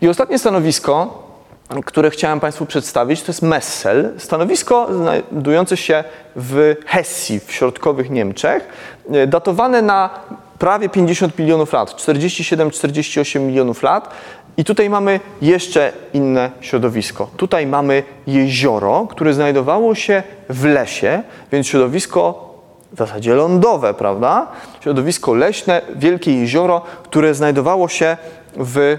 I ostatnie stanowisko, które chciałem Państwu przedstawić, to jest Messel. Stanowisko znajdujące się w Hesji, w środkowych Niemczech, e, datowane na prawie 50 milionów lat, 47-48 milionów lat. I tutaj mamy jeszcze inne środowisko. Tutaj mamy jezioro, które znajdowało się w lesie, więc środowisko w zasadzie lądowe, prawda? Środowisko leśne, wielkie jezioro, które znajdowało się w,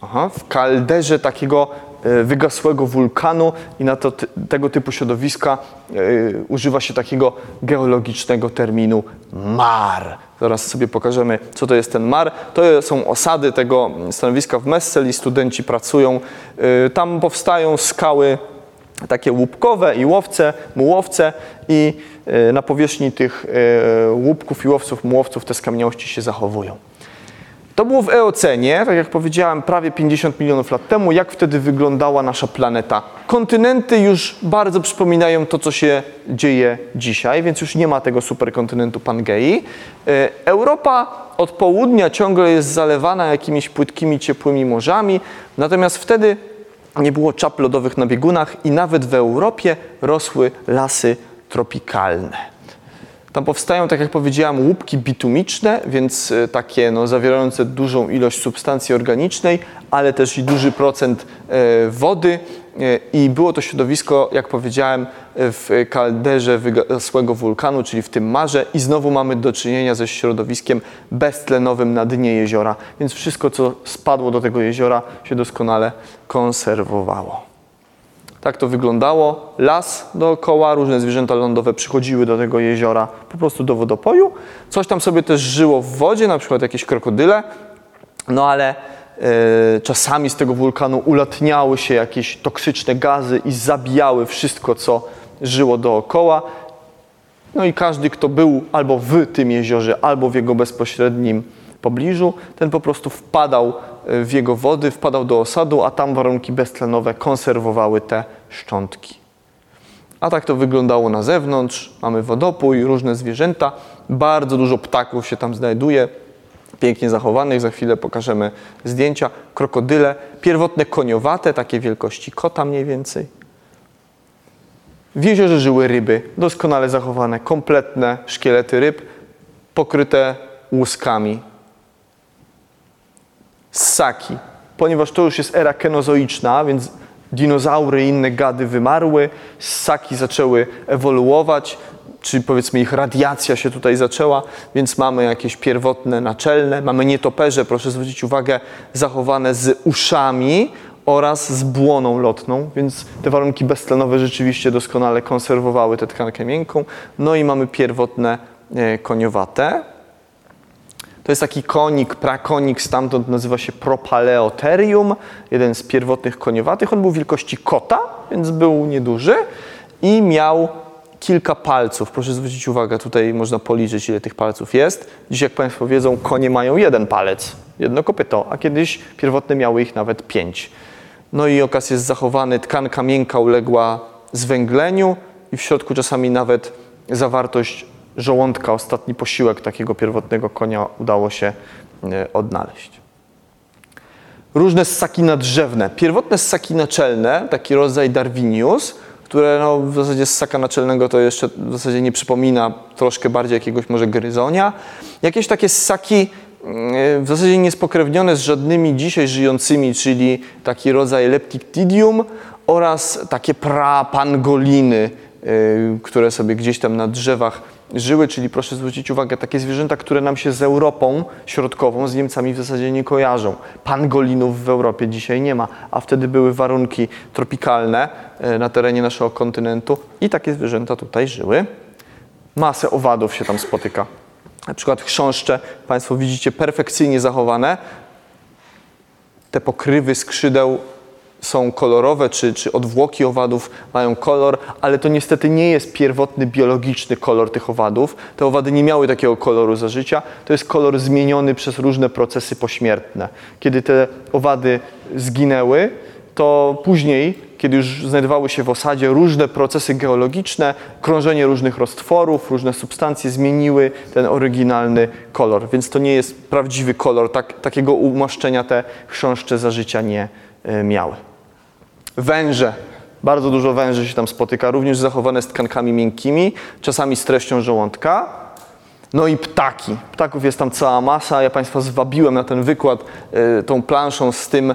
aha, w kalderze takiego e, wygasłego wulkanu i na to, tego typu środowiska y, używa się takiego geologicznego terminu mar. Zaraz sobie pokażemy, co to jest ten mar. To są osady tego stanowiska w Messel i studenci pracują. Y, tam powstają skały takie łupkowe i łowce, mułowce i e, na powierzchni tych e, łupków i łowców, mułowców te skamieniałości się zachowują. To było w Eocenie, tak jak powiedziałem, prawie 50 milionów lat temu. Jak wtedy wyglądała nasza planeta? Kontynenty już bardzo przypominają to, co się dzieje dzisiaj, więc już nie ma tego superkontynentu Pangei. E, Europa od południa ciągle jest zalewana jakimiś płytkimi, ciepłymi morzami, natomiast wtedy nie było czap lodowych na biegunach i nawet w Europie rosły lasy tropikalne. Tam powstają, tak jak powiedziałam, łupki bitumiczne, więc e, takie no, zawierające dużą ilość substancji organicznej, ale też i duży procent e, wody. E, I było to środowisko, jak powiedziałem, w kalderze wygasłego wulkanu, czyli w tym marze. I znowu mamy do czynienia ze środowiskiem beztlenowym na dnie jeziora. Więc wszystko, co spadło do tego jeziora, się doskonale konserwowało. Tak to wyglądało. Las dookoła, różne zwierzęta lądowe przychodziły do tego jeziora po prostu do wodopoju. Coś tam sobie też żyło w wodzie, na przykład jakieś krokodyle, no ale e, czasami z tego wulkanu ulatniały się jakieś toksyczne gazy i zabijały wszystko, co żyło dookoła. No i każdy, kto był albo w tym jeziorze, albo w jego bezpośrednim pobliżu, ten po prostu wpadał w jego wody, wpadał do osadu, a tam warunki beztlenowe konserwowały te szczątki. A tak to wyglądało na zewnątrz. Mamy wodopój, różne zwierzęta, bardzo dużo ptaków się tam znajduje, pięknie zachowanych. Za chwilę pokażemy zdjęcia. Krokodyle, pierwotne koniowate, takie wielkości kota mniej więcej. W jeziorze żyły ryby, doskonale zachowane, kompletne szkielety ryb, pokryte łuskami ssaki. Ponieważ to już jest era kenozoiczna, więc dinozaury i inne gady wymarły, ssaki zaczęły ewoluować, czyli powiedzmy ich radiacja się tutaj zaczęła, więc mamy jakieś pierwotne, naczelne, mamy nietoperze, proszę zwrócić uwagę, zachowane z uszami oraz z błoną lotną, więc te warunki beztlenowe rzeczywiście doskonale konserwowały tę tkankę miękką. No i mamy pierwotne e, koniowate. To jest taki konik, prakonik, stamtąd nazywa się Propaleotherium, jeden z pierwotnych koniowatych. On był wielkości kota, więc był nieduży i miał kilka palców. Proszę zwrócić uwagę, tutaj można policzyć, ile tych palców jest. Dziś, jak Państwo wiedzą, konie mają jeden palec, jedno kopyto, a kiedyś pierwotne miały ich nawet pięć. No i okaz jest zachowany, tkanka miękka uległa zwęgleniu i w środku czasami nawet zawartość żołądka, ostatni posiłek takiego pierwotnego konia udało się e, odnaleźć. Różne ssaki nadrzewne. Pierwotne ssaki naczelne, taki rodzaj Darwinius, które no, w zasadzie ssaka naczelnego to jeszcze w zasadzie nie przypomina troszkę bardziej jakiegoś może gryzonia. Jakieś takie ssaki mm, w zasadzie niespokrewnione z żadnymi dzisiaj żyjącymi, czyli taki rodzaj Leptictidium oraz takie prapangoliny, e, które sobie gdzieś tam na drzewach żyły, czyli proszę zwrócić uwagę, takie zwierzęta, które nam się z Europą Środkową, z Niemcami w zasadzie nie kojarzą. Pangolinów w Europie dzisiaj nie ma, a wtedy były warunki tropikalne e, na terenie naszego kontynentu i takie zwierzęta tutaj żyły. Masę owadów się tam spotyka. Na przykład chrząszcze, Państwo widzicie, perfekcyjnie zachowane. Te pokrywy skrzydeł są kolorowe, czy, czy odwłoki owadów mają kolor, ale to niestety nie jest pierwotny biologiczny kolor tych owadów. Te owady nie miały takiego koloru za życia. To jest kolor zmieniony przez różne procesy pośmiertne. Kiedy te owady zginęły, to później, kiedy już znajdowały się w osadzie, różne procesy geologiczne, krążenie różnych roztworów, różne substancje zmieniły ten oryginalny kolor. Więc to nie jest prawdziwy kolor. Tak, takiego umaszczenia te chrząszcze za życia nie y, miały. Węże. Bardzo dużo węży się tam spotyka, również zachowane z tkankami miękkimi, czasami z treścią żołądka. No i ptaki. Ptaków jest tam cała masa. Ja Państwa zwabiłem na ten wykład y, tą planszą z tym y,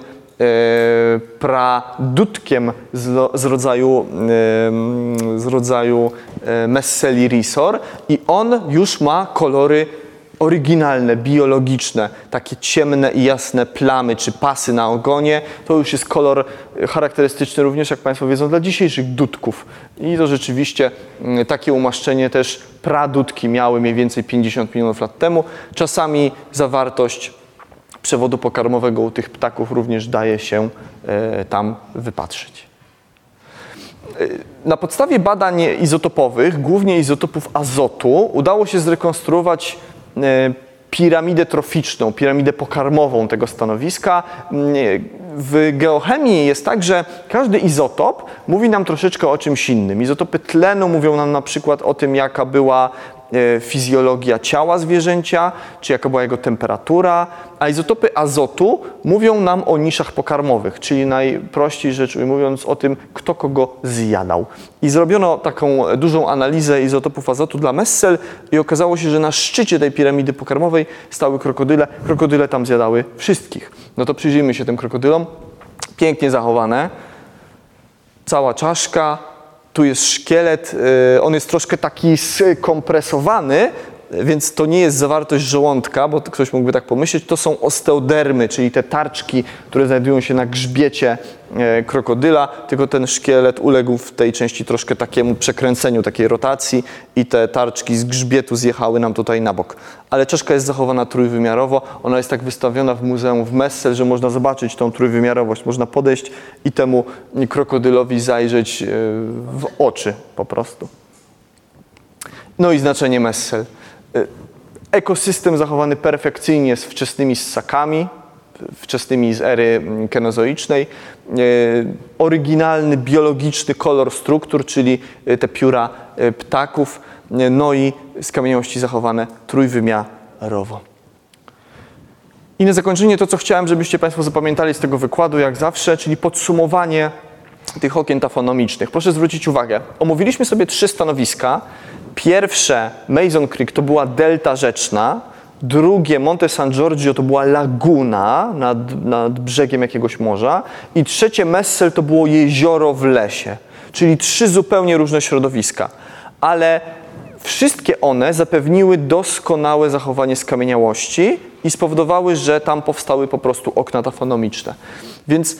pradutkiem z, z rodzaju, y, z rodzaju y, Messeli risor i on już ma kolory oryginalne, biologiczne, takie ciemne i jasne plamy czy pasy na ogonie, to już jest kolor charakterystyczny również, jak Państwo wiedzą, dla dzisiejszych dudków. I to rzeczywiście mm, takie umaszczenie też pradudki miały mniej więcej 50 milionów lat temu. Czasami zawartość przewodu pokarmowego u tych ptaków również daje się e, tam wypatrzyć. Na podstawie badań izotopowych, głównie izotopów azotu, udało się zrekonstruować e, piramidę troficzną, piramidę pokarmową tego stanowiska. Mm, W geochemii jest tak, że każdy izotop mówi nam troszeczkę o czymś innym. Izotopy tlenu mówią nam na przykład o tym, jaka była e, fizjologia ciała zwierzęcia, czy jaka była jego temperatura, a izotopy azotu mówią nam o niszach pokarmowych, czyli najprościej rzecz ujmując o tym, kto kogo zjadał. I zrobiono taką dużą analizę izotopów azotu dla Messel i okazało się, że na szczycie tej piramidy pokarmowej stały krokodyle. Krokodyle tam zjadały wszystkich. No to przyjrzyjmy się tym krokodylom. Pięknie zachowane cała czaszka, tu jest szkielet, y, on jest troszkę taki skompresowany, więc to nie jest zawartość żołądka, bo ktoś mógłby tak pomyśleć, to są osteodermy, czyli te tarczki, które znajdują się na grzbiecie e, krokodyla, tylko ten szkielet uległ w tej części troszkę takiemu przekręceniu, takiej rotacji i te tarczki z grzbietu zjechały nam tutaj na bok. Ale czaszka jest zachowana trójwymiarowo, ona jest tak wystawiona w muzeum w Messel, że można zobaczyć tą trójwymiarowość, można podejść i temu krokodylowi zajrzeć e, w oczy po prostu. No i znaczenie Messel. Y, Ekosystem zachowany perfekcyjnie z wczesnymi ssakami, wczesnymi z ery mm, kenozoicznej. Y, Oryginalny biologiczny kolor struktur, czyli y, te pióra ptaków, no i skamieniałości zachowane trójwymiarowo. I na zakończenie to, co chciałem, żebyście Państwo zapamiętali z tego wykładu, jak zawsze, czyli podsumowanie tych okien tafonomicznych. Proszę zwrócić uwagę, omówiliśmy sobie trzy stanowiska. Pierwsze, Mason Creek, to była delta rzeczna. Drugie, Monte San Giorgio, to była laguna nad, nad brzegiem jakiegoś morza. I trzecie, Messel, to było jezioro w lesie. Czyli trzy zupełnie różne środowiska. Ale Wszystkie one zapewniły doskonałe zachowanie skamieniałości i spowodowały, że tam powstały po prostu okna tafonomiczne. Więc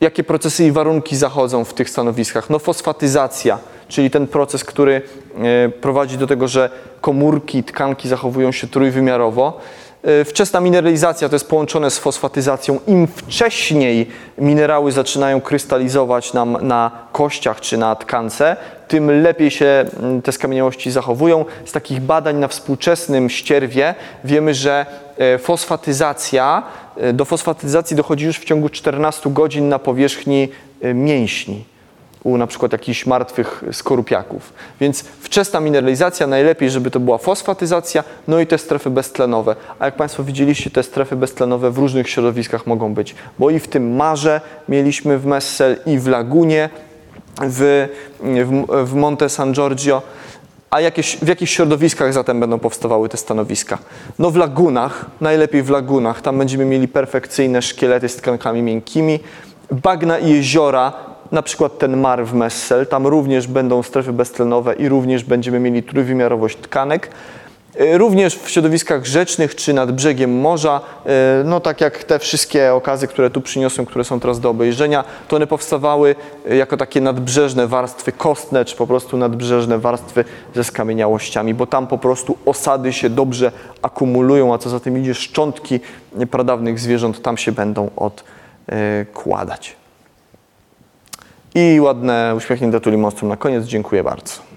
jakie procesy i warunki zachodzą w tych stanowiskach? No fosfatyzacja, czyli ten proces, który e, prowadzi do tego, że komórki, tkanki zachowują się trójwymiarowo. E, Wczesna mineralizacja to jest połączone z fosfatyzacją. Im wcześniej minerały zaczynają krystalizować nam na kościach czy na tkance, tym lepiej się mm, te skamieniałości zachowują. Z takich badań na współczesnym ścierwie wiemy, że e, fosfatyzacja, e, do fosfatyzacji dochodzi już w ciągu 14 godzin na powierzchni mięśni u na przykład jakichś martwych skorupiaków. Więc wczesna mineralizacja, najlepiej, żeby to była fosfatyzacja, no i te strefy beztlenowe. A jak Państwo widzieliście, te strefy beztlenowe w różnych środowiskach mogą być, bo i w tym marze mieliśmy w Messel i w Lagunie, w, w, w Monte San Giorgio. A jakieś, w jakich środowiskach zatem będą powstawały te stanowiska? No w lagunach, najlepiej w lagunach. Tam będziemy mieli perfekcyjne szkielety z tkankami miękkimi. Bagna i jeziora, na przykład ten mar w Messel, tam również będą strefy beztlenowe i również będziemy mieli trójwymiarowość tkanek. Y, Również w środowiskach rzecznych czy nad brzegiem morza, y, no tak jak te wszystkie okazy, które tu przyniosłem, które są teraz do obejrzenia, to one powstawały y, jako takie nadbrzeżne warstwy kostne, czy po prostu nadbrzeżne warstwy ze skamieniałościami, bo tam po prostu osady się dobrze akumulują, a co za tym idzie, szczątki pradawnych zwierząt tam się będą odkładać. I ładne uśmiechnięte tuli monstrum na koniec. Dziękuję bardzo.